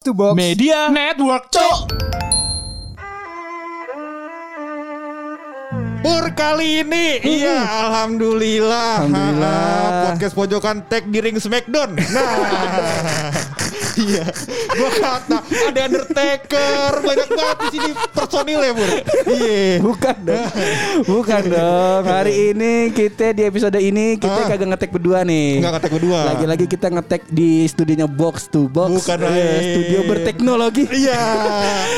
to box. Media Network, cok. Pur kali ini. Iya Alhamdulillah. Alhamdulillah. Ah, Podcast pojokan tag di ring Smackdown. Nah Iya. Gua kata Ada Undertaker. Banyak banget di sini personil ya Pur Iya Bukan dong. Bukan dong. Hari ini kita di episode ini Kita Ah. kagak ngetek berdua nih. Enggak ngetek berdua. Lagi-lagi kita ngetek di studionya Box to Box. Bukan, Eh, eh. Studio berteknologi. Iya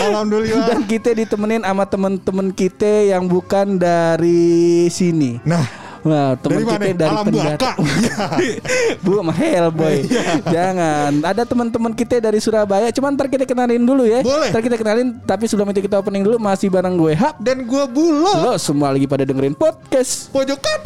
Alhamdulillah. Dan kita ditemenin sama temen-temen kita yang bukan dari sini. Nah Wah, teman Dari kita mana? dari Alam Tenggara. Baka. Bu, sama Hellboy. Iya. Jangan. Ada teman-teman kita dari Surabaya. Cuman ntar kita kenalin dulu ya. Boleh. Ntar kita kenalin. Tapi sebelum itu kita opening dulu. Masih bareng gue Hap. Dan gua Bulo Lo semua lagi pada dengerin podcast. Pojokan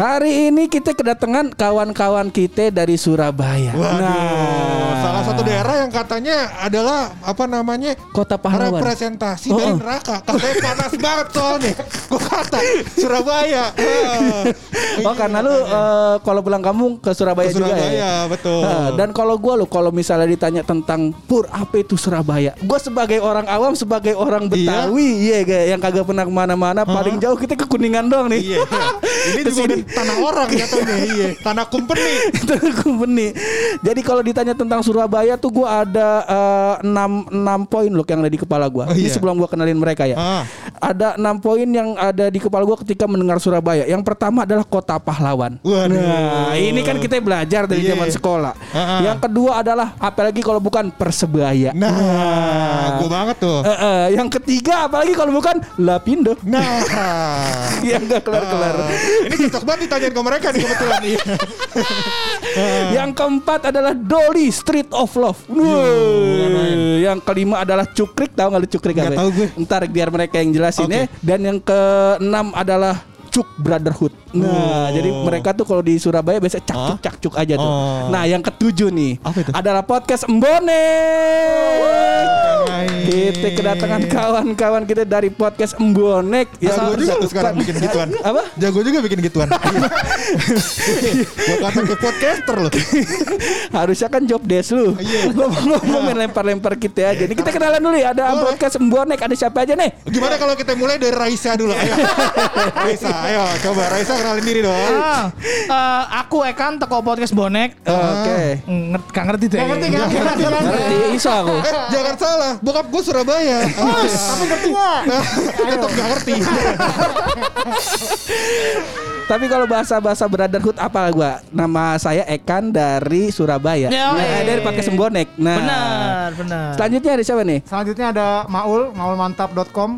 Hari ini kita kedatangan kawan-kawan kita dari Surabaya. Waduh Nah, Salah satu daerah yang katanya adalah Apa namanya Kota Pahlawan. representasi Oh, oh. dari neraka. Katanya panas banget soalnya. Gue kata Surabaya. Ah. Oh karena lu eh, kalau pulang kampung ke Surabaya, Ke juga Surabaya, ya. betul. Nah, dan kalau gua lo kalau misalnya ditanya tentang pur apa itu Surabaya, gua sebagai orang awam, sebagai orang Iya. Betawi, iya kayak yang kagak pernah ke mana-mana, paling jauh kita ke Kuningan doang nih. Iya. Ini juga tanah orang jatuhnya. Iya. Tanah company. Itu company. Jadi kalau ditanya tentang Surabaya tuh gua ada eh, enam enam poin loh yang ada di kepala gua. Oh, Ini iya. sebelum gua kenalin mereka ya. Ah. Ada enam poin yang ada di kepala gua ketika mendengar Surabaya. Yang pertama adalah kota pahlawan. Waduh. Nah, ini kan kita belajar dari Iya. zaman sekolah. Ah, ah. Yang kedua adalah apalagi kalau bukan persebaya. Nah, gue banget tuh. Eh, eh, yang ketiga apalagi kalau bukan Lapindo. Nah. yang gak kelar-kelar. Ah. Ini cocok banget ditanyain ke mereka nih kebetulan. Yang keempat adalah Dolly Street of Love. Wuh. Yang kelima adalah Cukrik, tahu nggak lu Cukrik apa? tahu gue. Ntar biar mereka yang jelasin Oke. ya. Dan yang keenam adalah Cuk Brotherhood. Nah, Oh. jadi mereka tuh kalau di Surabaya biasa cakcuk cakcuk aja tuh. Oh. Nah, yang ketujuh nih Apa itu? adalah podcast Embonek. Main. Kita kedatangan kawan-kawan kita dari podcast Embonek Jago juga sekarang bikin gituan. Apa? Jago juga bikin gituan. Gue kata ke podcaster loh. Harusnya kan job desk lu. Iya. Ngomong-ngomong main lempar-lempar kita aja. Nih kita kenalan dulu ya. Ada Boleh. podcast Embonek. Ada siapa aja nih? Gimana kalau kita mulai dari Raisa dulu? Ayo. Raisa, ayo coba Raisa kenalin diri dong. Ah, eh, aku Ekan teko podcast bonek. Oke. Ngerti, gak ngerti deh. ngerti kan? Ngerti? Ngerti iso aku. Eh, jangan salah, bokap gue Surabaya. Tapi ngerti nggak? Tetap nggak ngerti. Tapi kalau bahasa-bahasa brotherhood apa gua? Nama saya Ekan dari Surabaya. Ya, Nah, dari podcast Embonek. Nah. Benar, benar. Selanjutnya ada siapa nih? Selanjutnya ada Maul, maulmantap.com.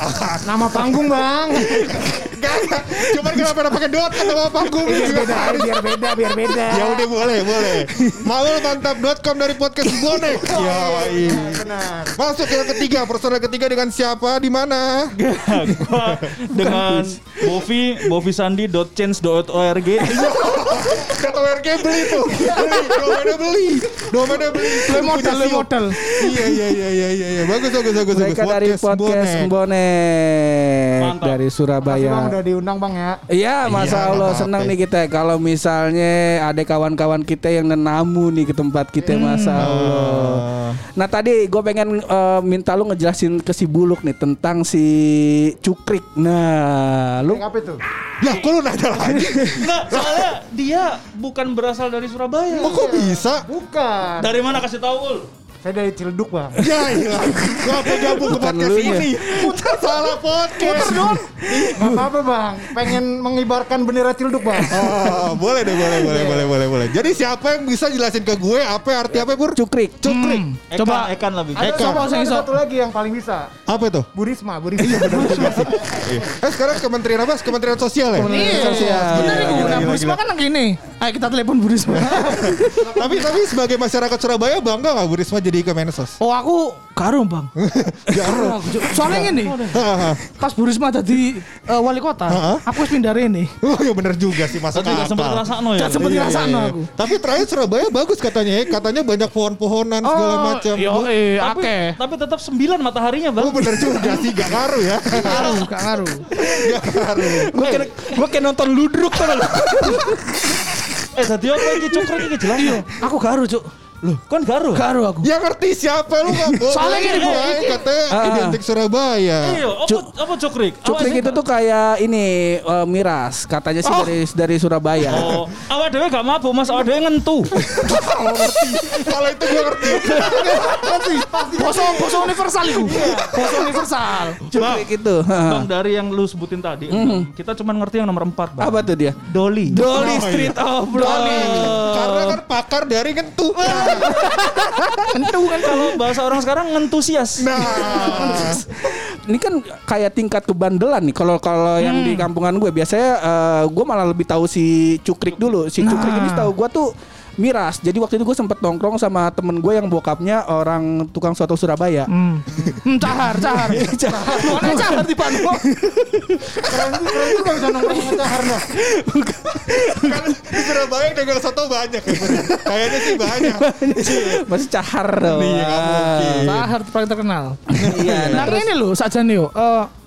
Nama panggung bang. Gak, gak. Cuman kenapa ada pakai dot atau apa panggung? biar beda, biar beda, biar beda. Ya udah boleh, boleh. Maulmantap.com dari podcast Bonek. Ya, iya. Benar. Masuk yang ketiga, personel ketiga dengan siapa, di mana? gua dengan Bovi bovisandi.change.org Kata WRG beli tuh. Beli, domainnya beli. Domainnya beli. Lu modal, lu modal. Iya, iya, iya, iya, iya, iya. Bagus, bagus, bagus, bagus. Mereka dari podcast Bonek. Dari Makasih bang Surabaya. udah diundang bang ya. Iya, Masya Iya, Allah senang nih kita kalau misalnya ada kawan-kawan kita yang nenamu nih ke tempat kita, Masya Allah. Nah tadi gue pengen eh, minta lu ngejelasin ke si Buluk nih tentang si Cukrik. Nah, lu Yang apa itu? Lah, kok lu nanya lagi? Enggak, soalnya dia bukan berasal dari Surabaya Oh, kok bisa? Bukan. Dari mana kasih tahu Ul? Saya dari Ciledug bang. Ya, iya. Kenapa gabung ke podcast ini? Putar salah podcast. Gak apa-apa bang. Pengen mengibarkan bendera Ciledug bang. Oh, boleh deh, boleh, boleh, boleh, boleh, boleh. Jadi siapa yang bisa jelasin ke gue apa arti apa, Pur? Cukrik. Cukrik. Ekan, Coba. Ekan lebih. Ada Eka. satu, Siapa yang ada iso? satu lagi yang paling bisa. Apa itu? Bu Risma, Bu Risma. benar juga sih. Eh, sekarang Kementerian apa? Kementerian Sosial ya? Iya, Sosial. benar Gila, itu. gila, Nah, gila, Bu Risma gila. kan yang ini. Ayo kita telepon Bu Risma. tapi tapi sebagai masyarakat Surabaya bangga nggak Bu Risma jadi jadi Kemensos? Oh aku karo bang. Karo aku. Soalnya gini, pas Bu Risma jadi eh, wali kota, aku wis pindah ini. Oh ya bener juga sih masuk akal. sempat ngerasakno ya. Gak sempet Iya, iya, iya. aku. Tapi terakhir Surabaya bagus katanya ya. Katanya banyak pohon-pohonan segala macam. Yo, eh, Tapi, akeh. tapi tetap 9 mataharinya bang. Oh bener juga sih gak ngaruh ya. Ngaruh, gak ngaruh. Gak ngaruh. Gue kayak nonton ludruk tuh lo. Eh tadi apa ini cukring ini jelas. Iya, aku karo cuk. Loh, kan garu. Karo aku. Ya ngerti siapa lu gak boleh. Soalnya gini, Bu. Katanya Ah. identik Surabaya. Iya, apa apa cukring? Cukring itu tuh kayak ini eh, miras, katanya sih Oh. dari dari Surabaya. Oh, awak dewe gak mabuk Mas, awak dewe ngentu. Kalau itu gue ngerti. Boso boso universal itu. Boso universal. Cukring itu. Bang dari yang lu sebutin tadi, kita cuma ngerti yang nomor 4, Bang. Apa tuh dia? Dolly. Dolly Oh, Street of Dolly. Love. Karena kan pakar dari kentu. Kentu kan kalau bahasa orang sekarang ngentusias. Nah. Ini kan kayak tingkat kebandelan nih. Kalau kalau yang di kampungan gue biasanya eh, gue malah lebih tahu si Cukrik dulu. Si Cukrik ini tahu gue tuh miras. Jadi waktu itu gue sempet nongkrong sama temen gue yang bokapnya orang tukang soto Surabaya. Hmm. Hmm, cahar, cahar. Mana cahar di Pano? Keren tuh, keren tuh kalau bisa nongkrong sama Cahar no. kan di Surabaya dagang soto banyak ya. Kayaknya sih banyak. Masih cahar dong. Iya. Cahar paling terkenal. Iya, nah, Nah ini loh saja nih yo.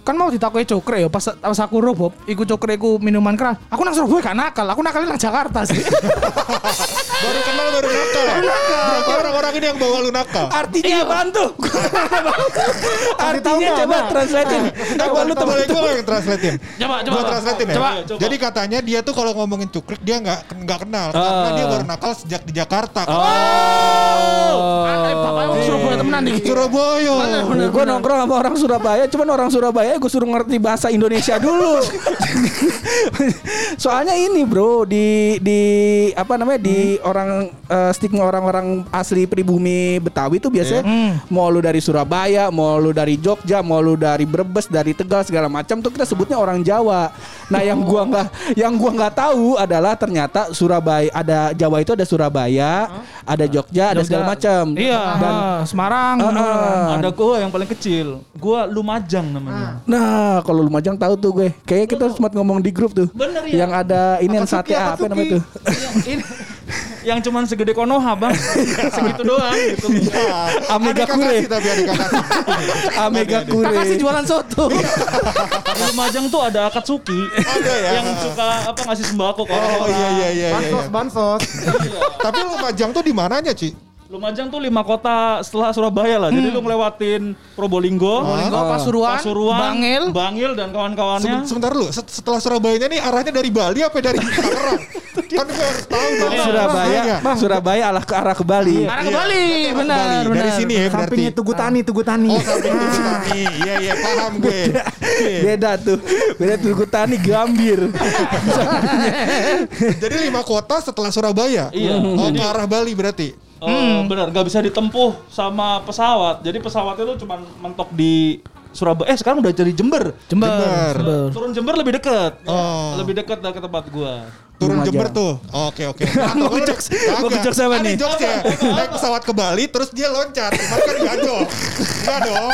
Eh, kan mau ditakoi cokre ya pas, pas aku robob iku cokre iku minuman keras aku nang Surabaya gak nakal aku nakalnya nang Jakarta sih Baru kenal baru nakal. Berarti orang-orang ini yang bawa lu nakal. Artinya apaan tuh? Artinya coba translatein. Coba lu temen gue yang translatein. coba Gue translatein ya. Coba. Coba. Jadi katanya dia tuh kalau ngomongin cukrik dia nggak nggak kenal karena dia baru nakal sejak di Jakarta. Oh. Aneh, orang Surabaya temenan nih Surabaya. gue nongkrong sama orang Surabaya, cuman orang Surabaya gue suruh ngerti bahasa Indonesia dulu. Soalnya ini bro di di apa namanya di orang eh, stigma orang-orang asli pribumi Betawi tuh biasanya mau lu dari Surabaya, mau lu dari Jogja, mau lu dari Brebes, dari Tegal segala macam tuh kita sebutnya orang Jawa. Nah yang gua nggak yang gua nggak tahu adalah ternyata Surabaya ada Jawa itu ada Surabaya, ada Jogja, ada segala macam. iya Dan ah, Semarang Ah, bener. ah. Ada gua yang paling kecil. Gua Lumajang namanya. Nah, kalau Lumajang tahu tuh gue. Kayaknya kita sempat ngomong di grup tuh. Bener ya? Yang ada ini yang sate apa Akatsuki. namanya tuh? Ini yang cuman segede Konoha, Bang. Segitu doang gitu. Amega Ada Kure. tapi. Amega Kure. Makasih jualan soto Di Lumajang tuh ada Akatsuki. Ada ya. Yang suka apa ngasih sembako ke Oh iya iya iya. iya, Bansos, iya. bansos. Tapi Lumajang tuh di mananya, Ci? Lumajang tuh lima kota setelah Surabaya lah. Jadi lu ngelewatin Probolinggo, Probolinggo, Pasuruan, Pasuruan, Bangil. Bangil dan kawan-kawannya. Seben- sebentar lu, set- setelah Surabayanya nih arahnya dari Bali apa dari Tangerang? kan gue harus tahu dong. Surabaya, Arahnya. Surabaya arah ke arah ke Bali. Arah ke Iya. Bali Ke benar Bali. benar Dari sini ya berarti. Sampingnya Tugu Tani, Tugu Tani. Oh, samping itu Tani. Iya iya paham gue. Iya. Beda tuh. Beda Tugu Tani Gambir. Jadi lima kota setelah Surabaya. Iya. Oh, ke arah Bali berarti. Oh, benar, nggak bisa ditempuh sama pesawat. Jadi pesawatnya lu cuma mentok di Surabaya. Eh, sekarang udah jadi Jember. Jember Jember. Jember. Turun Jember lebih dekat. Oh. Lebih dekat dari ke tempat gua. Turun Lumajang. Jember tuh. Oke oke. Mau ke Jogja- mau ke apa nih? Jogja. Naik pesawat ke Bali terus dia loncat. Cuman kan gak jok. Enggak dong.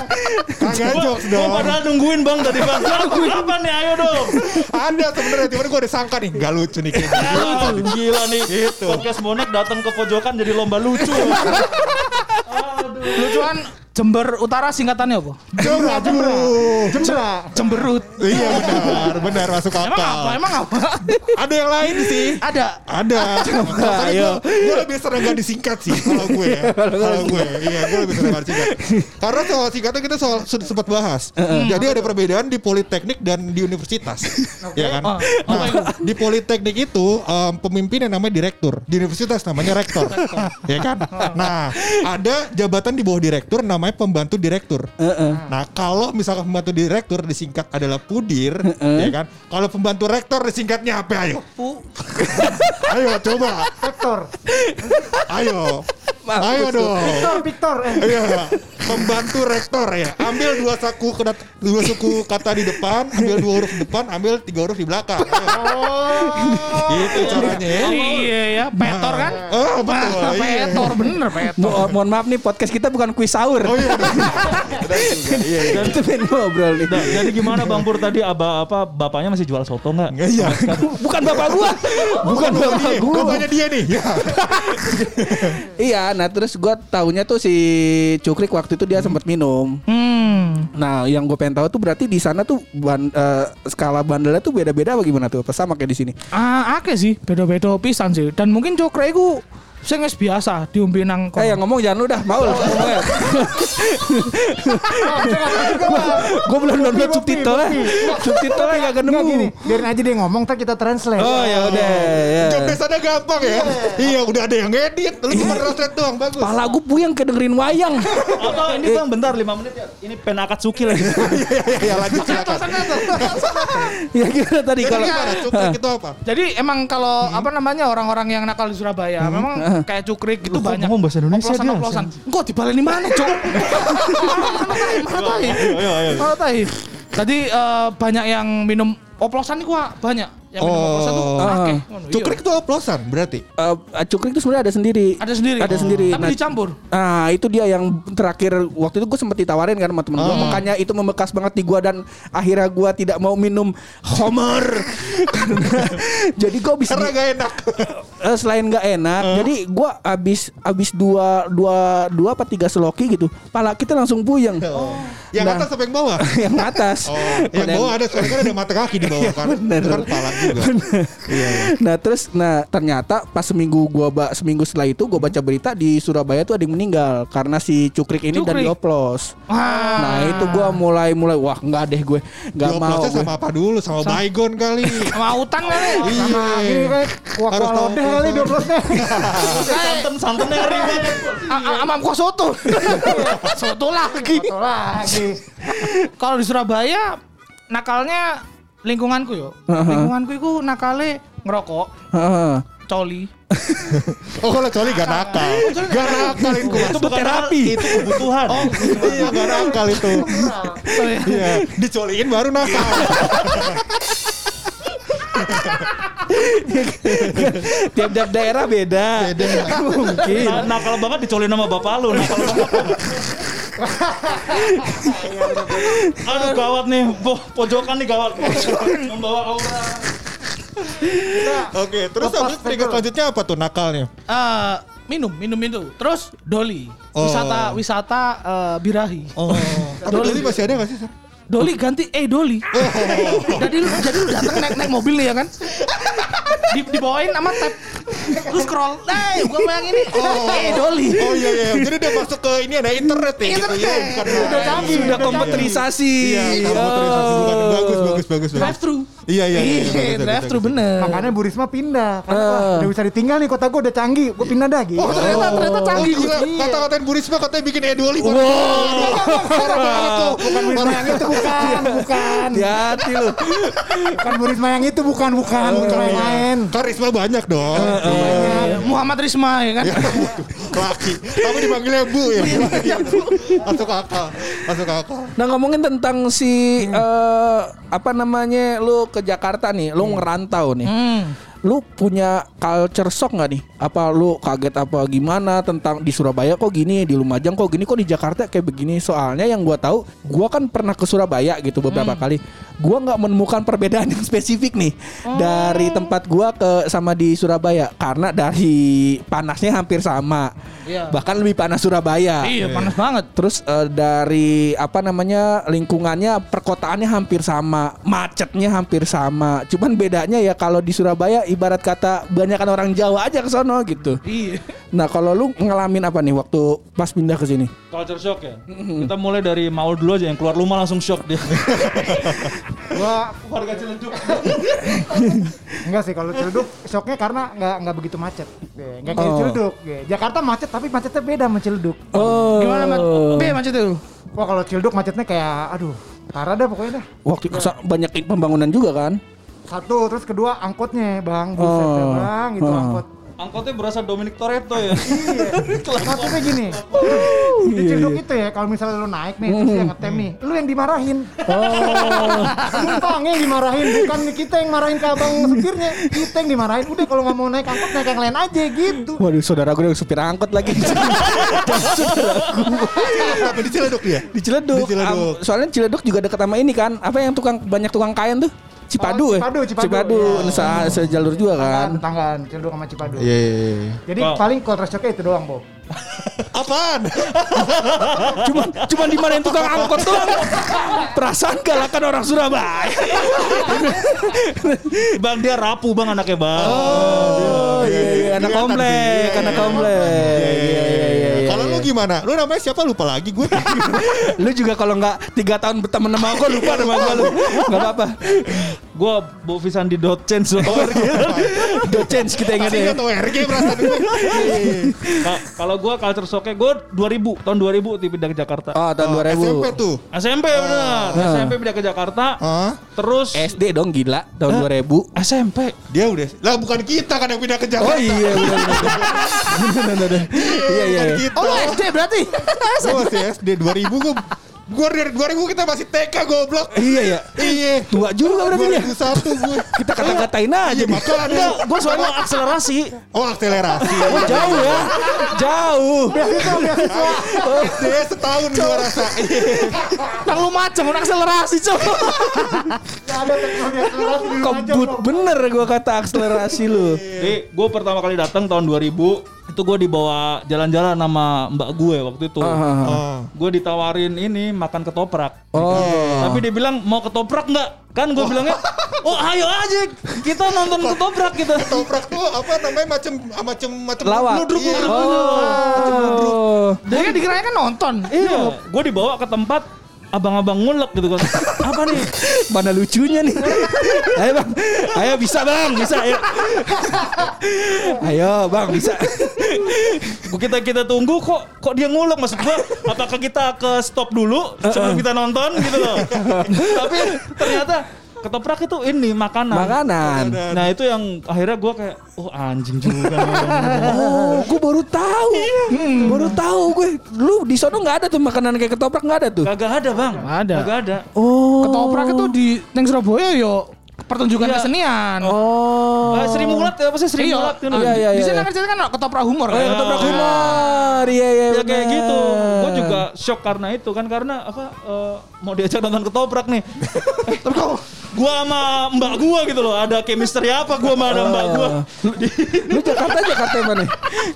Kagak jok Gua dong. padahal nungguin Bang tadi Bang. Apa nih? Ayo dong. Ada sebenarnya cuman gue udah sangka nih gak lucu nih kayaknya. Ya, lucu. Gila nih. Gitu. Podcast bonek datang ke pojokan jadi lomba lucu. lucuan Jember Utara singkatannya apa Jember. Jembra. Jemberut Iya benar, benar masuk akal. emang apa emang apa Ada yang lain sih. ada Ada. Ayo. gue, lebih sering gak disingkat sih kalau gue ya. Kalau gue, iya gue lebih sering gak disingkat. Karena soal singkatnya kita soal sudah sempat bahas. Jadi ada perbedaan di politeknik dan di universitas, ya kan? Oh, Nah, di politeknik itu em, pemimpin yang namanya direktur, di universitas namanya rektor, ya kan? Nah, ada jabatan di bawah direktur namanya pembantu direktur. Nah, kalau misalkan pembantu direktur disingkat adalah pudir, ya kan? Kalau pembantu rektor disingkatnya apa? Ayo. Ayo coba. Sektor. Ayo. Ayo dong. Victor, Victor. Eh, Iya, pembantu rektor ya. Ambil dua saku kata, dua suku kata di depan, ambil dua huruf di depan, ambil tiga huruf di belakang. Ayo. Itu caranya ya. Iya ya, petor kan? Oh, betul. Nah, Iya. petor bener petor. Mo- mohon maaf nih podcast kita bukan kuis sahur. Oh iya. Iya, iya. Itu main ngobrol nih. Nah, jadi gimana Bang Pur tadi aba apa bapaknya masih jual soto nggak? Enggak iya. Bukan bapak gua. Bukan bapak Dia, gua. Bapaknya dia nih. Ya. Iya, nah terus gua tahunya tuh si Cukrik waktu itu dia sempat minum. Hmm. Nah, yang gue pengen tahu tuh berarti di sana tuh ban- eh, skala bandelnya tuh beda-beda apa gimana tuh? Apa sama kayak di sini? Ah, akeh sih, beda-beda pisan sih. Dan mungkin cokre iku sing wis biasa diombe nang Eh, yang ngomong jangan lu dah, mau. Gue belum download subtitle Subtitle gak Enggak ketemu. biarin aja dia ngomong, ntar kita translate. Oh ya udah. ya. Job desk-nya gampang ya. Iya, udah ada yang ngedit. Lu cuma translate doang, bagus. Pala gue puyeng kayak dengerin wayang. Atau ini Bang bentar 5 menit ya. Ini pen Akatsuki lagi. Iya, iya, iya, lanjut silakan. ya gimana tadi kalau? Jadi emang kalau apa namanya orang-orang yang nakal di Surabaya, memang kayak cukrik gitu banyak. ngomong bahasa Indonesia dia? Oplosan-oplosan. Kok dibaleni mana, Cuk? Mana tahi? Mana tahi? Ayo ayo. Mana tahi? Tadi eh, banyak yang minum oplosan itu Wak. banyak. Yang minum oplosan tuh Oh. akeh. Ah. Ngono, iya. Cukrik itu oplosan berarti. eh, cukrik itu sebenarnya ada sendiri. ada sendiri. Ada sendiri. Tapi Nah, dicampur. Nah itu dia yang terakhir waktu itu gue sempet ditawarin kan sama temen gue Ah. makanya itu membekas banget di gue dan akhirnya gue tidak mau minum Homer jadi gue bisa Karena gak enak. Eh, selain nggak enak, jadi gue abis abis dua dua dua apa tiga seloki gitu, pala kita langsung puyeng. Yang Nah. atas sampai yang bawah. yang atas. Oh, yang Ada bawah ada soalnya kan ada mata kaki di bawah kan. bener. Kan kepala juga. Iya, iya. Nah terus, nah ternyata pas seminggu gua ba seminggu setelah itu gua baca berita di Surabaya tuh ada yang meninggal karena si cukrik ini dan Cukrik. dioplos. Wah. Nah itu gua mulai mulai wah nggak deh gue nggak mau. Gue. sama apa dulu? Sama baygon kali. Sama utang kali. Sama gini Harus kuah tahu lodeh kali dioplosnya. Santen santennya ngeri banget. Sama kuah soto. soto lagi. Foto lagi. Kalau di Surabaya nakalnya lingkunganku yo. Lingkunganku itu nakale ngerokok, Heeh. coli. Oh kalau coli gak nakal. Gak nakal itu. Itu bukan terapi. Itu kebutuhan. Oh, Iya gak nakal itu. Iya. Dicoliin baru nakal. Tiap-tiap daerah beda. Beda. Mungkin. Nah, nakal banget dicolin sama bapak lu. Nakal banget. Aduh gawat nih. Po- pojokan nih gawat. Membawa aura. Oke, terus Lepas habis trigger finger. selanjutnya apa tuh nakalnya? Eh, minum, minum itu. Terus doli. Oh. Wisata wisata eh, birahi. Oh, tapi Doli. doli masih ada gak sih? Sar? Doli ganti eh doli. jadi lu jadi lu datang naik naik mobil nih ya kan. Di, dibawain sama tab. Lu scroll. Gua mau yang ini. Eh doli. Oh iya iya, jadi udah masuk ke ini ada internet ya gitu ya, bukan Udah canggih. Sudah komputerisasi. Iya, komputerisasi bukan Oh. bagus bagus bagus bagus. Drive thru. Iya iya iya. Iya, drive thru bener. Makanya Bu Risma pindah. Karena Eh. wah, udah bisa ditinggal nih kota gue udah canggih. Gue pindah dah gitu. Oh ternyata ternyata canggih Iya. Kata-katain Bu Risma katanya bikin E20 Wow. Tuh. Bukan Bu Risma yang itu bukan, bukan. Hati-hati lu. Bukan Bu Risma yang itu bukan, bukan. Bu Risma yang lain. Kan Risma banyak dong. Iya, Muhammad Risma ya kan. Laki. Tapi dipanggilnya Bu ya. Iya, Masuk akal. Masuk akal. Nah ngomongin tentang si eh, apa namanya lu ke Jakarta nih, lu ngerantau nih. Hmm. Lu punya culture shock nggak nih? Apa lu kaget apa gimana tentang di Surabaya kok gini, di Lumajang kok gini, kok di Jakarta kayak begini? Soalnya yang gua tahu, gua kan pernah ke Surabaya gitu beberapa kali. Gua nggak menemukan perbedaan yang spesifik nih dari tempat gua ke sama di Surabaya karena dari panasnya hampir sama. Iya. Bahkan lebih panas Surabaya. Iya, panas banget. Terus eh, dari apa namanya lingkungannya perkotaannya hampir sama, macetnya hampir sama. Cuman bedanya ya kalau di Surabaya ibarat kata banyakan orang Jawa aja ke sono gitu. Iya. Nah kalau lu ngalamin apa nih waktu pas pindah ke sini? Culture shock ya. Kita mulai dari Maul dulu aja yang keluar rumah langsung shock dia. Gua Warga Ciledug. enggak sih kalau Ciledug shocknya karena nggak nggak begitu macet. Iya, Nggak kayak Oh. Ciledug. Jakarta macet tapi macetnya beda sama Ciledug. Oh. Gimana, Mat? Be macet itu. Wah kalau Ciledug macetnya kayak aduh parah dah pokoknya dah. Waktu banyak pembangunan juga kan? Satu terus kedua angkotnya bang buset Oh. dah, bang gitu Oh. angkot Angkotnya berasa Dominic Toretto ya. Maksudnya gini. Di Ciledug itu ya kalau misalnya lu naik nih terus dia ngetem nih, lu yang dimarahin. Oh. Yang dimarahin, bukan kita yang marahin ke abang supirnya. Kita yang dimarahin. Udah kalau nggak mau naik angkot naik yang lain aja gitu. Waduh, saudara gue yang supir angkot lagi. Apa di Ciledug dia? di Ciledug. Di Ciledug. Am- soalnya Ciledug juga dekat sama ini kan. Apa yang tukang banyak tukang kain tuh? Cipadu, Oh, ya? Cipadu, Cipadu. Ya. se- sejalur juga kan. Tetanggaan, Ciledug sama Cipadu. Iya, iya, iya. Jadi Oh. paling shocknya itu doang, Bo. Apaan? Cuman cuman dimarahin tukang angkot doang. Perasaan galakan orang Surabaya. bang dia rapuh bang anaknya bang. Oh, iya iya anak Kelihatan komplek. Iya, anak iya. komplek. Iya iya iya. Lu gimana? Lu namanya siapa? Lupa lagi gue. lu juga kalau nggak tiga tahun berteman sama gue lupa nama gue lu nggak apa-apa Gue bawa Visan di dot change loh. do change kita ingat ya nggak tahu RG perasaan gue. Ka- Kalau gue culture shocknya gue 2000 tahun 2000 di pindah ke Jakarta. oh tahun 2000 SMP tuh. SMP benar. SMP pindah ke Jakarta. Hah? Terus SD dong gila tahun 2000 SMP. Dia udah. Lah bukan kita kan yang pindah ke Jakarta. oh iya benar benar benar benar iya iya iya. Oh SD berarti? Gue masih SD 2000 gue. Gue dari 2000 kita masih TK goblok. iya ya Iya. tua juga berarti ya 2001 gue. kita kata-katain aja Iya makanya. Gue soalnya akselerasi. Oh akselerasi. Oh, jauh ya jauh SD setahun gue rasa. Nang lu udah akselerasi coba. Ada kebut bener gua kata akselerasi lu Jadi gue pertama kali datang tahun 2000 itu gue dibawa jalan-jalan sama mbak gue waktu itu. Ah, Oh. Gue ditawarin ini makan ketoprak. oh Tapi dia bilang mau ketoprak nggak? Kan gue bilangnya, oh ayo aja kita nonton ketoprak kita. Toprak tuh apa namanya macam macam macam lawak ludruk. Iya. oh Dia kan dikiranya kan nonton. Iya, gue dibawa ke tempat abang-abang ngulek gitu kan. Apa nih? Mana lucunya nih? ayo bang, ayo bisa bang, bisa ayo. ayo bang bisa. kita kita tunggu kok kok dia ngulek maksud gua apakah kita ke stop dulu sebelum kita nonton gitu loh tapi ternyata ketoprak itu ini makanan Makanan. nah itu yang akhirnya gua kayak oh anjing juga Oh, gue baru tahu. Baru tahu gue. Lu di sono nggak ada tuh makanan kayak ketoprak nggak ada tuh. kagak ada bang Ada. kagak ada Oh. Ketoprak itu di neng Surabaya yo pertunjukan Iya. kesenian. Oh. Ah, Sri Mulat ya apa sih Sri Iya, Mulat kan Iya, iya, Di sini iya. kan cerita kan ketoprak humor. Oh, ya, kan? ketoprak Ah. humor. Iya, iya. ya kayak gitu gue juga shock karena itu kan karena apa eh, mau diajak nonton ketoprak nih tapi kok gua sama mbak gua gitu loh ada chemistry apa gua sama ada mbak gua Lu Jakarta Jakarta mana?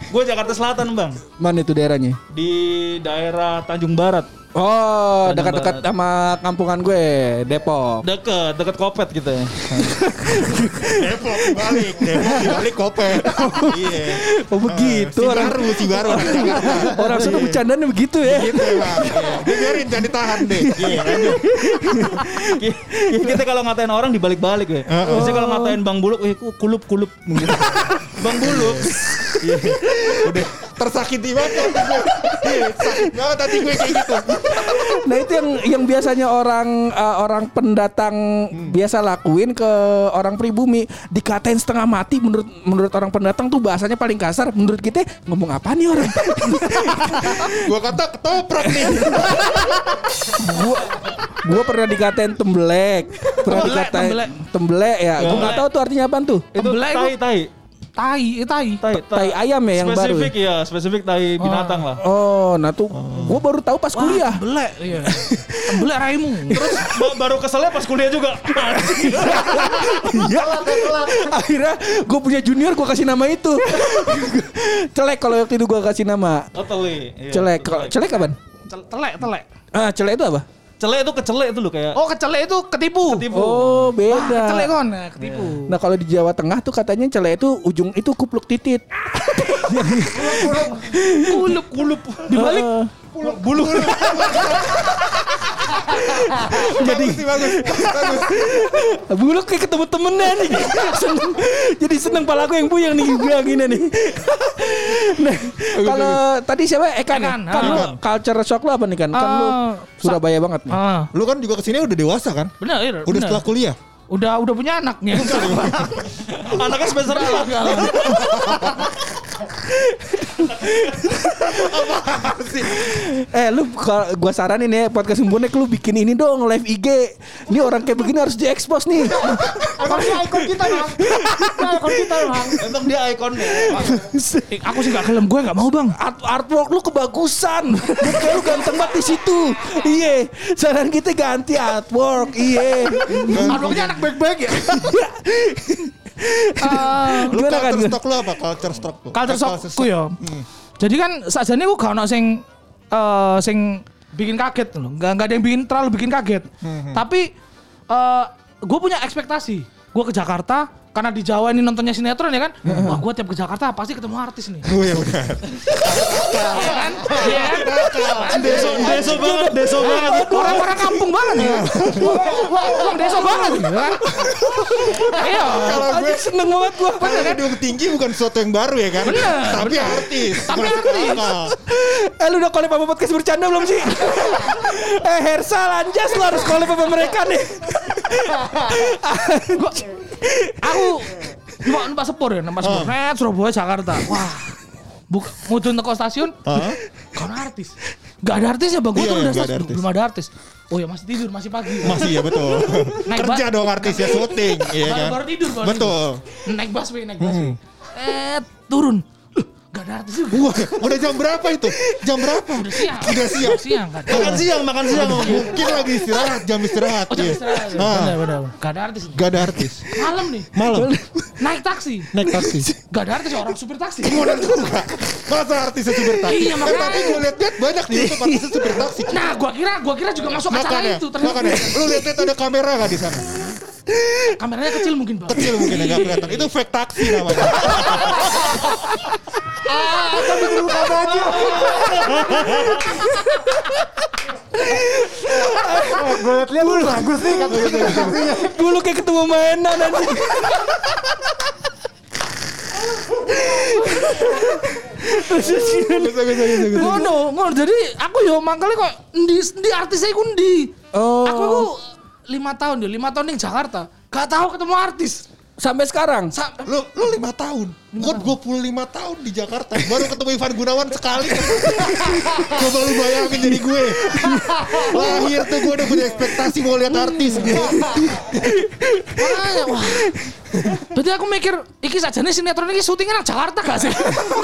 gue Jakarta Selatan bang Mana itu daerahnya? di daerah Tanjung Barat Oh, dekat-dekat sama kampungan gue, Depok. deket deket kopet gitu ya Depok balik, Depok balik kopet. Iya. Oh, begitu Si orang baru, si baru orang sana bercandanya begitu ya. Gitu emang. Iya. Dia biarin jangan ditahan deh. Iya, lanjut. Ki- kita kalau ngatain orang dibalik-balik ya biasanya kalau ngatain bang buluk eh ku- kulup kulup bang buluk Iya. Udah tersakiti banget gue. Iya, sakit banget hati gue kayak gitu. Nah itu yang yang biasanya orang uh, orang pendatang biasa lakuin ke orang pribumi. Dikatain setengah mati menurut menurut orang pendatang tuh bahasanya paling kasar. Menurut kita ngomong apa nih orang? Gue kata ketoprak nih. gua gua pernah dikatain tembelek. Pernah Tembelek, dikatain tembelek. tembelek ya. Gua nggak tahu tuh artinya apa tuh. Itu- tai tai Tai, eh, tai. tai tai ayam ya yang baru spesifik ya spesifik tai binatang lah oh nah tuh gua baru tahu pas kuliah Tembelek, iya. Tembelek raimu. terus ba- baru keselnya pas kuliah juga. Iya. Akhirnya gue punya junior gue kasih nama itu. celek kalau waktu itu gue kasih nama. oh teli Iya, Celek. Kalau- Celek kapan? Cel- Telek, telek. Ah, celek itu apa? Cele itu kecelek itu loh kayak Oh, kecelek itu ketipu. ketipu. Oh, Kecelek beda. kon, nah, ketipu. Nah, kalau di Jawa Tengah tuh katanya celek itu ujung itu kupluk titit. Kulup kulup dibalik Eh, bulu. Jadi sih bagus. Bagus. Buluk kayak ketemu temennya nih. Seneng. Jadi seneng pala gue yang buyang nih gue gini nih. nah, kalau tadi siapa ya? Ekan, Kan lu ah. culture shock lu apa nih kan? Kan lu Ah, Surabaya banget nih. Ah, Lu kan juga ke sini udah dewasa kan? benar, iya. Udah setelah kuliah. Udah udah punya anaknya. Anaknya semester apa? Eh lu kalau gua saranin ya podcast Bonek lu bikin ini dong live IG. Ini orang kayak begini harus diekspos nih. Emang dia ikon kita bang. Dia ikon kita bang. Emang dia ikonnya. Eh, aku sih gak kelem gue gak mau bang. Art, artwork lu kebagusan. Muka lu ganteng banget di situ. Iya. Saran kita ganti artwork. Iya. Artworknya anak baik-baik ya. Lu Gimana kan? culture stock lu apa? Culture stock lu. Culture Eh, shockku ya. Jadi kan saja nih gue gak ono sing eh, sing bikin kaget loh. Gak, gak ada yang bikin terlalu bikin kaget. Tapi eh gue punya ekspektasi. Gue ke Jakarta karena di Jawa ini nontonnya sinetron ya kan. Wah gue tiap ke Jakarta pasti ketemu artis nih. Oh iya benar. Iya kan? Iya kan? Deso, deso banget, deso banget. Orang-orang kampung banget ya. Orang desa banget ya kan. Iya. Kalau gue Aja seneng banget gua. Kalau gedung tinggi bukan sesuatu yang baru ya kan? Bener, Tapi artis. Tapi artis. Eh lu udah collab sama podcast bercanda belum sih? eh Hersal Anjas lu harus collab sama mereka nih. Aku Numpak, numpak sepur ya, numpak sepur. Net, Surabaya, Jakarta. Wah. Buk, mudun teko stasiun, Hah? Kau artis. Gak ada artis ya bang, gue Iya, tuh udah ada artis. belum ada artis. Oh ya masih tidur, masih pagi. Masih ya betul. Naik Kerja dong artisnya syuting, iya baru, kan? baru tidur, baru Betul. tidur. Naik busway, naik busway. Eh, turun. Gak ada artis juga. Wah, udah jam berapa itu? Jam berapa? Udah siang. Udah siang. siang kan. Makan siang, makan siang. Mungkin lagi istirahat, jam istirahat. Oh, jam iya. istirahat. Ah, Benar, benar. Gak ada artis. Gak ada artis. Malam nih, Malam naik taksi. naik taksi. Gak ada artis, orang supir taksi. Bener juga. Masa artisnya supir taksi? Iya, Eh, makanya. tapi gue liat-liat banyak di YouTube artisnya supir taksi. Nah, gua kira, gua kira juga masuk acara Makanya, itu. Ternyata makanya. Lu liat-liat ada kamera gak di sana? Kameranya kecil mungkin bang. Kecil mungkin agak kelihatan. Itu fake taksi namanya. Tapi dulu kamu aja. Gue liat-liat tuh bagus nih katanya. Dulu kayak ketemu mainan bisa. ngono ngono jadi aku yo mangkale kok di di artisnya iku ndi Oh. aku lima tahun yo lima tahun di Jakarta gak tahu ketemu artis Sampai sekarang. Sa- Lu lu lima tahun. Gue 25 tahun di Jakarta. Baru ketemu Ivan Gunawan sekali. Coba lu bayangin jadi gue. Lahir tuh gue udah punya ekspektasi mau lihat artis. makanya wah Berarti aku mikir iki saja nih sinetron iki syutingnya nang Jakarta gak sih?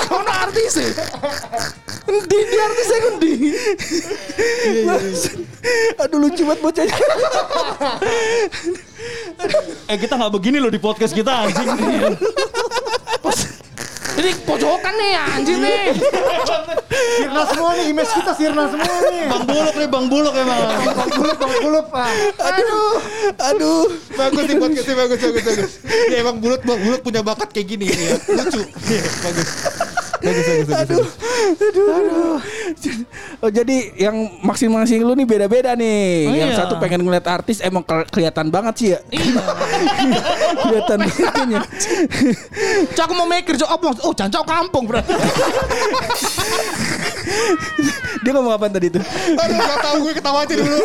Kono artis e. Endi di artisnya endi? Aduh lucu banget bocahnya. Eh kita nggak begini loh di podcast kita anjing. Ini pojokan nih anjing nih. Sirna semua nih, image kita sirna semua nih. Bang Buluk nih, Bang Buluk emang. Bang kulup, bang kulup. Ah. Aduh. Aduh. bagus nih podcastnya bagus bagus bagus. Dia emang bulut bang bulut punya bakat kayak gini ya. Lucu. Iya, bagus. Bagus bagus bagus. Aduh. Aduh. Aduh. Oh, jadi yang masing-masing lu nih beda-beda nih. Oh, yang iya. satu pengen ngeliat artis emang ke- kelihatan banget sih ya. Iya. kelihatan banget ya. Cok aku mau mikir cok apa? Oh jancok kampung berarti. Dia ngomong apa tadi tuh? Aduh gak tau gue ketawa aja dulu.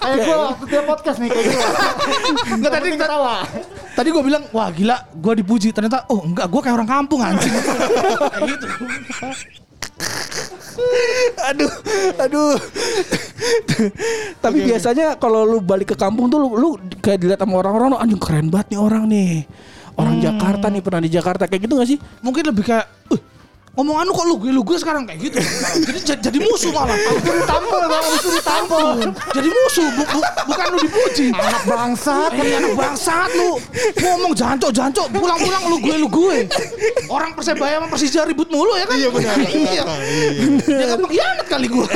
Kayak gue waktu dia podcast nih kayak gue. Enggak tadi ketawa. Tadi gue bilang, wah gila, gue dipuji. Ternyata, oh enggak, gue kayak orang kampung anjing. kayak gitu. Aduh, aduh. Tapi biasanya kalau lu balik ke kampung tuh lu, lu kayak dilihat sama orang-orang, anjing keren banget nih orang nih. Orang Jakarta nih pernah di Jakarta kayak gitu gak sih? Mungkin lebih kayak, uh, omongan lu kok lu gue lu gue sekarang kayak gitu. jadi jadi, musuh malah. Ditampol bang, itu ditampol. jadi musuh, bu- bu- bukan lu dipuji. Anak bangsat. Eh anak bangsat lu Ngomong jancok jancok Pulang-pulang lu gue lu gue Orang Persebaya sama Persija ribut mulu ya kan Iya benar. Iya Ya kan pengkhianat kali gue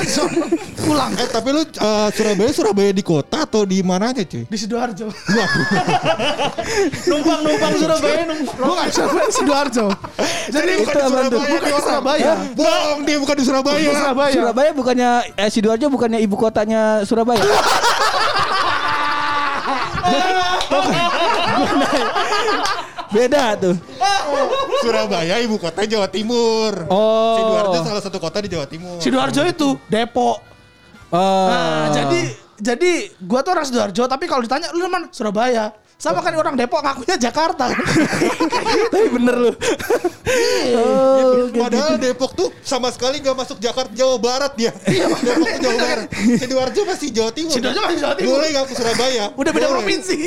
Pulang Eh tapi lu eh, Surabaya Surabaya di kota atau di mananya cuy? Di Sidoarjo Numpang numpang Surabaya numpang. Bisa main Sidoarjo Jadi Bukan di Surabaya. Surabaya Bohong dia bukan di Surabaya. Surabaya Surabaya bukannya eh Sidoarjo bukannya ibu kotanya Surabaya? Beda tuh. Surabaya ibu kota Jawa Timur. Oh. Sidoarjo salah satu kota di Jawa Timur. Sidoarjo itu Depok Oh. Nah jadi jadi gua tuh orang Sidoarjo tapi kalau ditanya lu mana Surabaya. Sama kan orang Depok ngakunya Jakarta. Tapi bener lu. oh, gitu. Padahal Depok tuh sama sekali gak masuk Jakarta Jawa Barat dia. Depok tuh Jawa Barat. Sidoarjo masih Jawa Timur. Sidoarjo masih Jawa Timur. Boleh gak ke Surabaya? Udah beda provinsi.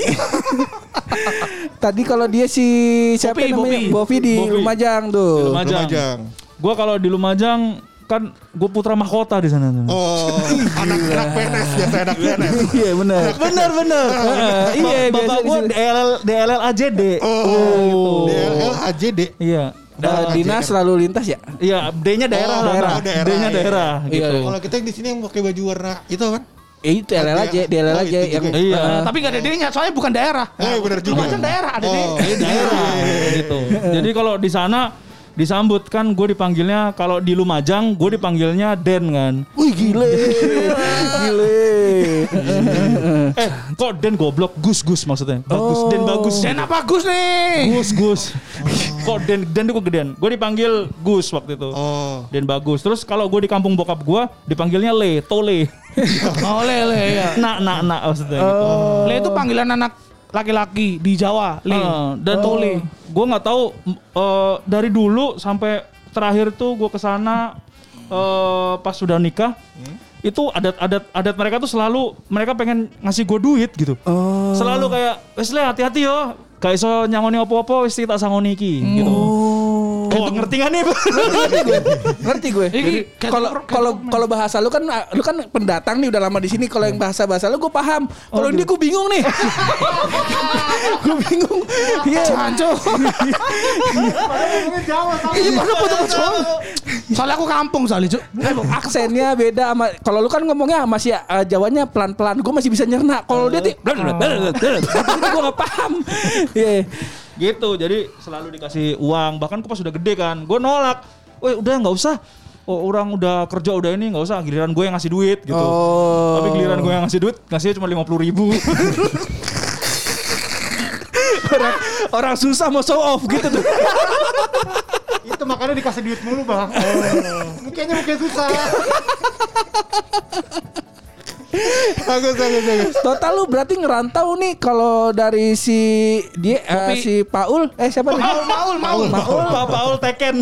Tadi kalau dia si siapa namanya? Bovi di. Lumajang tuh. Lumajang. Lumajang. Gua kalau di Lumajang kan gue putra mahkota di sana. Oh, anak anak PNS biasa anak PNS. Iya benar. Bener bener. Iya, Bapak gue. DLL DLL AJD. Oh, DLL AJD. Iya. Eh, dinas lalu lintas ya? Iya, D-nya daerah Oh, daerah. Nah. Oh, daerah, D-nya iya. daerah Iya, gitu. iya. Kalau kita yang di sini yang pakai baju warna itu kan? Eh, itu LL aja, Oh, DLL aja juga. yang Iya. Eh, tapi nggak ada D-nya, soalnya bukan daerah. Oh, benar juga. Lumajang daerah ada D. Oh, daerah gitu. Jadi kalau di sana disambut kan gue dipanggilnya kalau di Lumajang gue dipanggilnya Den kan. Wih gile. gile. Eh kok Den goblok Gus Gus maksudnya. Bagus Den bagus. Den apa Gus nih? Gus Gus. Kok Den Den tuh kegedean. Gue dipanggil Gus waktu itu. Oh. Den bagus. Terus kalau gue di kampung bokap gue dipanggilnya Le, Tole. Oh lele ya. nak nak nak maksudnya gitu. Le itu panggilan anak laki-laki di Jawa. Le. Eh, dan Tole. gue nggak tahu eh, dari dulu sampai terakhir tuh gue ke sana eh, pas sudah nikah itu adat-adat adat mereka tuh selalu mereka pengen ngasih gue duit gitu selalu kayak wes hati-hati yo gak iso nyangoni opo-opo wis tak sangoni iki gitu oh, ngerti gak nih Ngerti gue. Ini kayak Kalau kalau kalau bahasa lu kan lu kan pendatang nih udah lama di sini. Kalau yang bahasa bahasa lu gue paham. Kalau ini gue bingung nih. gue bingung. Iya. Jawa tapi. Iya mana foto-foto. Soalnya aku kampung soalnya, Cuk. Aksennya beda sama kalau lu kan ngomongnya masih eh, Jawanya pelan-pelan. Gue masih bisa nyerna. Kalau dia tuh gue nggak paham. Iya. Gitu jadi selalu dikasih uang bahkan gue pas udah gede kan gue nolak Woi udah nggak usah oh, orang udah kerja udah ini nggak usah giliran gue yang ngasih duit gitu Oh. tapi giliran gue yang ngasih duit ngasihnya cuma lima puluh ribu orang, orang susah mau show off gitu tuh. Itu makanya dikasih duit mulu bang. Mukanya mukanya susah. Bagus, bagus, bagus. Total lu berarti ngerantau nih kalau dari si dia Kopi. si Paul eh siapa nih? Maul, maul, maul. Maul. Pak Paul Teken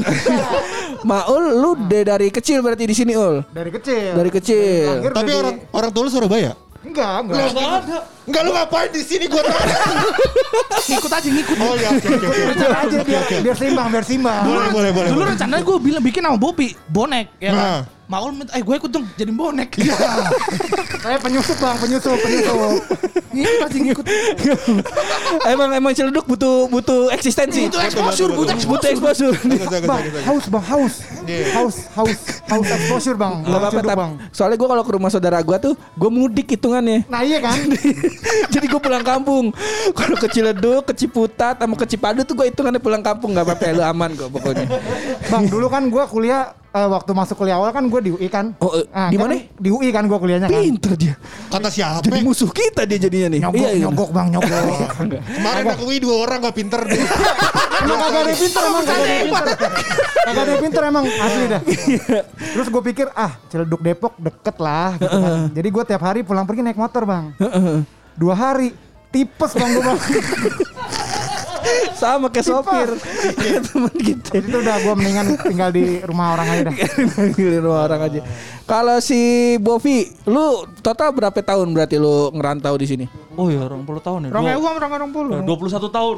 Maul lu de dari kecil berarti di sini ul. Dari kecil. Dari kecil. lahir Tapi udah orang orang tua lu Surabaya? Enggak, enggak. Enggak lu ngapain di sini gua tanya. Ngikut aja, ngikut. Oh ya, oke oke. Bicara aja biar, biar seimbang, biar seimbang. Boleh, boleh, boleh. Dulu rencananya gue bilang bikin sama Bopi bonek ya kan. Nah. Maul minta, eh gue ikut dong jadi bonek. Saya penyusup bang, penyusup, penyusup. Ini pasti ngikut. emang emang celeduk butuh butuh eksistensi. Itu exposure, butuh butuh exposure. exposure. Bagus, bagus, Bang, haus bang, haus. Iya. Haus, haus, haus exposure bang. Gak apa-apa bang. soalnya gue kalau ke rumah saudara gue tuh gue mudik hitungannya. Nah iya kan? Jadi gue pulang kampung. Kalau ke Ciledug, ke Ciputat, sama ke Cipadu tuh gue hitungannya pulang kampung nggak apa-apa lu aman kok pokoknya. Bang, dulu kan gue kuliah eh, waktu masuk kuliah awal kan gue di UI kan. Oh, eh, di kan mana? Di UI kan gue kuliahnya kan. Pinter dia. Kata siapa? Jadi musuh kita dia jadinya nih. Nyogok, Iya, iya. nyogok bang, nyogok. Kemarin aku UI dua orang gak pinter deh. emang kagak ada pinter emang kagak ada pinter. Kagak ada pinter emang asli dah. Terus gue pikir ah Ciledug Depok deket lah gitu kan. Jadi gue tiap hari pulang pergi naik motor bang. Dua hari tipes bang gue bang. Sama kayak sopir. Teman kita. Jadi tuh udah gue mendingan tinggal di rumah orang aja dah. Panggilin rumah orang aja. Kalau si Bovi, lu total berapa tahun berarti lu ngerantau di sini? oh ya orang puluh tahun ya Dua- ewu rong rong puluh. eh, 21 tahun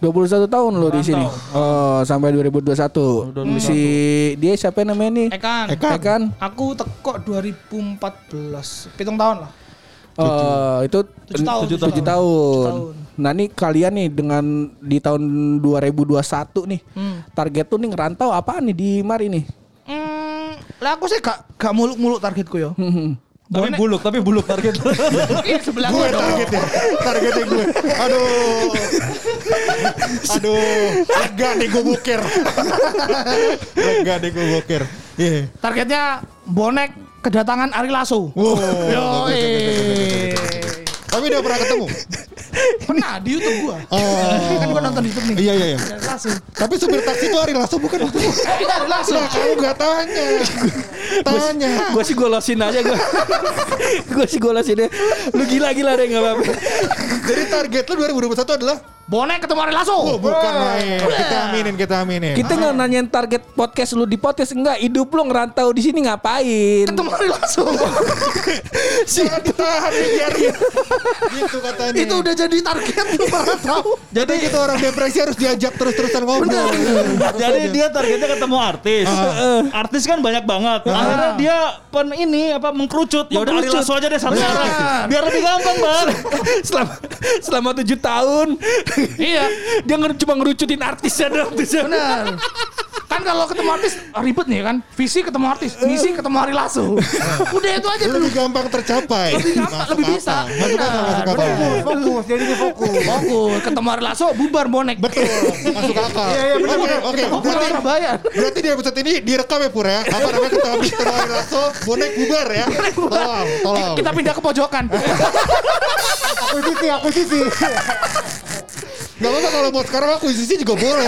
21 tahun lu di sini. Oh, sampai 2021. Si dia siapa namanya nih? Ekan. Ekan. Aku teko 2014. Pitung tahun lah. Oh, itu Tujuh tahun. tujuh Tujuh tahun. tahun. Nah, nih kalian nih dengan di tahun 2021 nih. Hmm. Target tuh nih ngerantau apaan nih di Mari nih? Hmm, lah aku sih gak gak muluk-muluk targetku yo. tapi Bonek. buluk tapi buluk target Iya sebelah gue targetnya. Targetnya gue. Aduh. Aduh. Lega nih gue boker. Lega nih gue boker. Iya. Targetnya bonek kedatangan Ari Lasso. Wow. Yo, Bagus, bagus, bagus, bagus. Tapi udah pernah ketemu? pernah di YouTube gua. Oh. kan gua nonton YouTube nih. Iya, iya, iya. Lasso. Tapi supir taksi itu Ari Lasso bukan waktu itu. Eh, Ari Lasso. Nah, kamu gak tanya. Tanya. Gue sih golosin aja gue. gue sih golosin deh. Lu gila-gila deh nggak apa-apa. Jadi target lu 2021 adalah Bonek ketemu Ari Lasso. Oh bukan main. Kita aminin, kita aminin. Kita nggak nanyain target podcast lu di podcast enggak. Hidup lu ngerantau di sini ngapain? Ketemu Ari Lasso. Jangan ditahan biar Gitu katanya. Itu udah jadi target lu tahu. Jadi gitu orang depresi harus diajak terus-terusan ngobrol. Jadi dia targetnya ketemu artis. Artis kan banyak banget. Akhirnya dia pen ini apa mengkerucut. Ya udah Ari. Lasso aja deh satu orang. Biar lebih gampang, Bang. selama selama tujuh tahun Iya. dia nge- cuma ngerucutin artisnya dong artisnya. Benar. Kan kalau ketemu artis ribet nih kan. Visi ketemu artis, misi ketemu Ari Lasso. Udah itu aja. Lebih gampang tercapai. Lebih gampang, lebih bisa. Masuk akal, masuk akal. Fokus, fokus, jadinya fokus. Fokus, ketemu Ari Lasso, bubar bonek. Betul, masuk akal. Iya, iya, benar, Oke, oke. Fokus Berarti Surabaya. Berarti di episode ini direkam ya Pur ya. Apa namanya kita habis terlalu lasso, bonek bubar ya. Tolong, tolong. Kita pindah ke pojokan. Akuisisi, akuisisi. Gak apa-apa kalau mau sekarang aku isi juga boleh.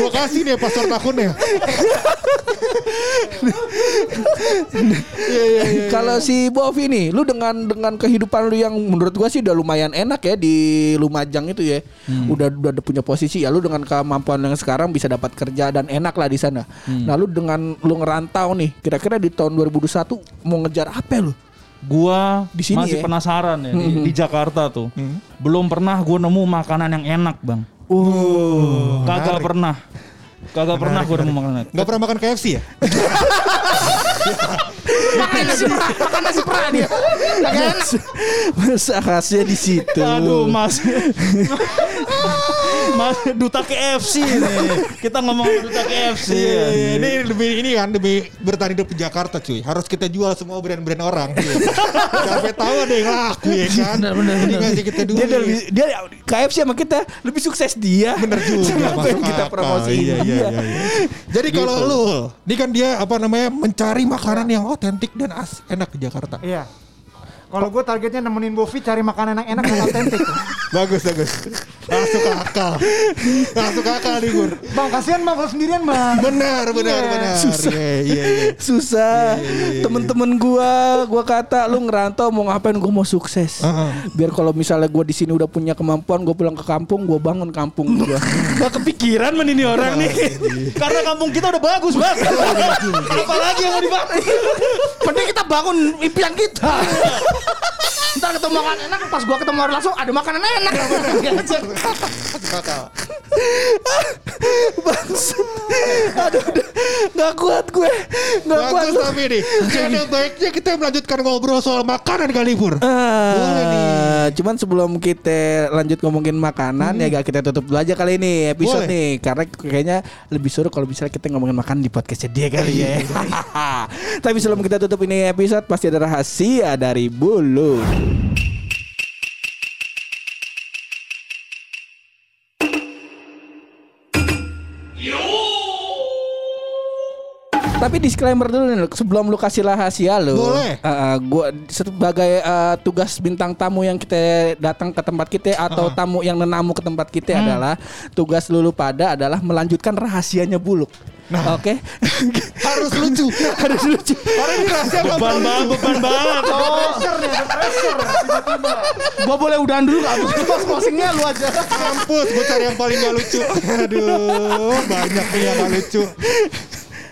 Gua kasih nih password akunnya. Iya iya iya. Kalau si Bovi nih, lu dengan dengan kehidupan lu yang menurut gua sih udah lumayan enak ya di Lumajang itu ya. Udah udah ada punya posisi ya lu dengan kemampuan yang sekarang bisa dapat kerja dan enak lah di sana. Nah, lu dengan lu ngerantau nih, kira-kira di tahun 2021 mau ngejar apa lu? Gua Di sini masih ya? penasaran ya di, di Jakarta tuh. Belum pernah gua nemu makanan yang enak, Bang. Uh, Kagak pernah. Kagak pernah gua nemu makanan enak. Gak pernah makan KFC ya? Makan nasi perah, makan nasi perah dia. Kagak enak. Masa khasnya di situ. Aduh, Mas. Mas duta KFC nih. Kita ngomong duta KFC. Iya, iya. Ini demi ini kan demi bertahan hidup di Jakarta cuy. Harus kita jual semua brand-brand orang. Sampai tahu ada yang laku ya kan. Bener, bener, Ini ngasih kita dulu. Dia, lebih, dia KFC sama kita lebih sukses dia. Bener juga. Yang kita akal. promosiin Iya, iya, iya, iya. Jadi kalau lu, ini kan dia apa namanya mencari makanan yang otentik dan as enak di Jakarta. Iya. Kalau gue targetnya nemenin Bovi cari makanan yang enak dan otentik. Bagus bagus. Masuk akal. Masuk akal nih Gur. Bang, kasihan bang kalau sendirian bang. Benar benar Iya. benar. Susah. Iya iya iya. Susah. Temen-temen gua, gua kata lu ngerantau mau ngapain? Gua mau sukses. Heeh. Biar kalau misalnya gua di sini udah punya kemampuan, gua pulang ke kampung, gua bangun kampung gua. Gak kepikiran men ini orang nih. Karena kampung kita udah bagus, Bang. Apalagi yang mau dibangun? Mending kita bangun impian kita. Ntar ketemu makanan enak, pas gua ketemu Ari Lasso ada makanan enak. Bangsat. Aduh, udah. gak kuat gue. Gak kuat. Bagus tapi nih. Ada baiknya kita melanjutkan ngobrol soal makanan kali Pur. Boleh nih. Cuman sebelum kita lanjut ngomongin makanan ya gak kita tutup dulu aja kali ini episode Boleh. nih karena kayaknya lebih seru kalau misalnya kita ngomongin makan di podcastnya dia kali ya. Tapi sebelum kita tutup ini episode pasti ada rahasia dari Bulu. Tapi disclaimer dulu nih, Lu. sebelum lu kasih rahasia lu. Boleh. Uh, uh, gua sebagai uh, tugas bintang tamu yang kita datang ke tempat kita atau tamu yang menamu ke tempat kita adalah tugas lu, lu pada adalah melanjutkan rahasianya buluk. Nah. Oke. Harus lucu. Harus lucu. Karena ini rahasia Beban banget, beban banget. Pressure nih, ada pressure. Tiba-tiba. gua boleh udahan dulu gak? Pas closingnya lu aja. Mampus, gue cari yang paling gak lucu. Aduh, banyak nih yang gak lucu.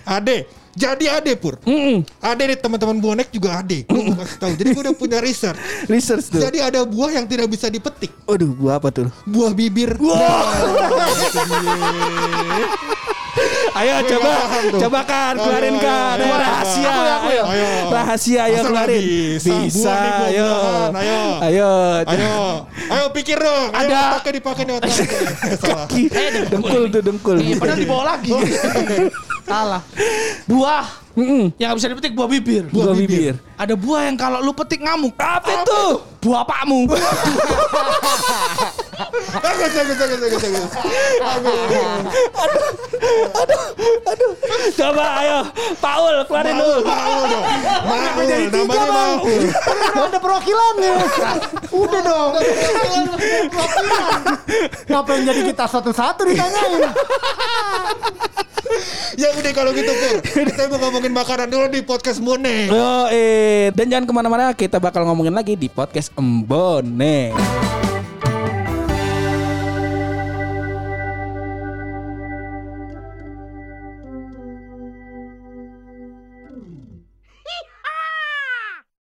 Ade, jadi Ade pur. Ade nih teman-teman bonek juga Ade. Gue kasih tahu. Jadi gue udah punya research. Research tuh. Jadi ada buah yang tidak bisa dipetik. Aduh, gua apa tuh? Buah bibir. Ayo Gue coba, coba kan, Ayo, keluarin ayo, kan. ayo, ayo. rahasia. Ya, aku ya. Ayo. Rahasia, ayo keluarin. bisa? Bisa, Buah buah ayo. Ayo. Ayo. Ayo, pikir dong. Ayo Ada- otaknya dipakai nih otaknya. Kaki. dengkul tuh dengkul. Iya, padahal dibawa lagi. Salah. Buah Mm-mm. yang gak bisa dipetik buah bibir. Buah bibir. Ada buah yang kalau lu petik ngamuk. Apa itu? Buah pakmu. Bagus, bagus, bagus, bagus, bagus. Coba ayo, Paul keluarin dulu. Maul dong. Maul, namanya Maul. Ada perwakilannya. Udah dong. Ngapain jadi kita satu-satu ditanyain? Ya udah kalau gitu Pur. Kita mau ngomongin makanan dulu di podcast Mune. Yo, eh. Dan jangan ke mana-mana, kita bakal ngomongin lagi di podcast Embone.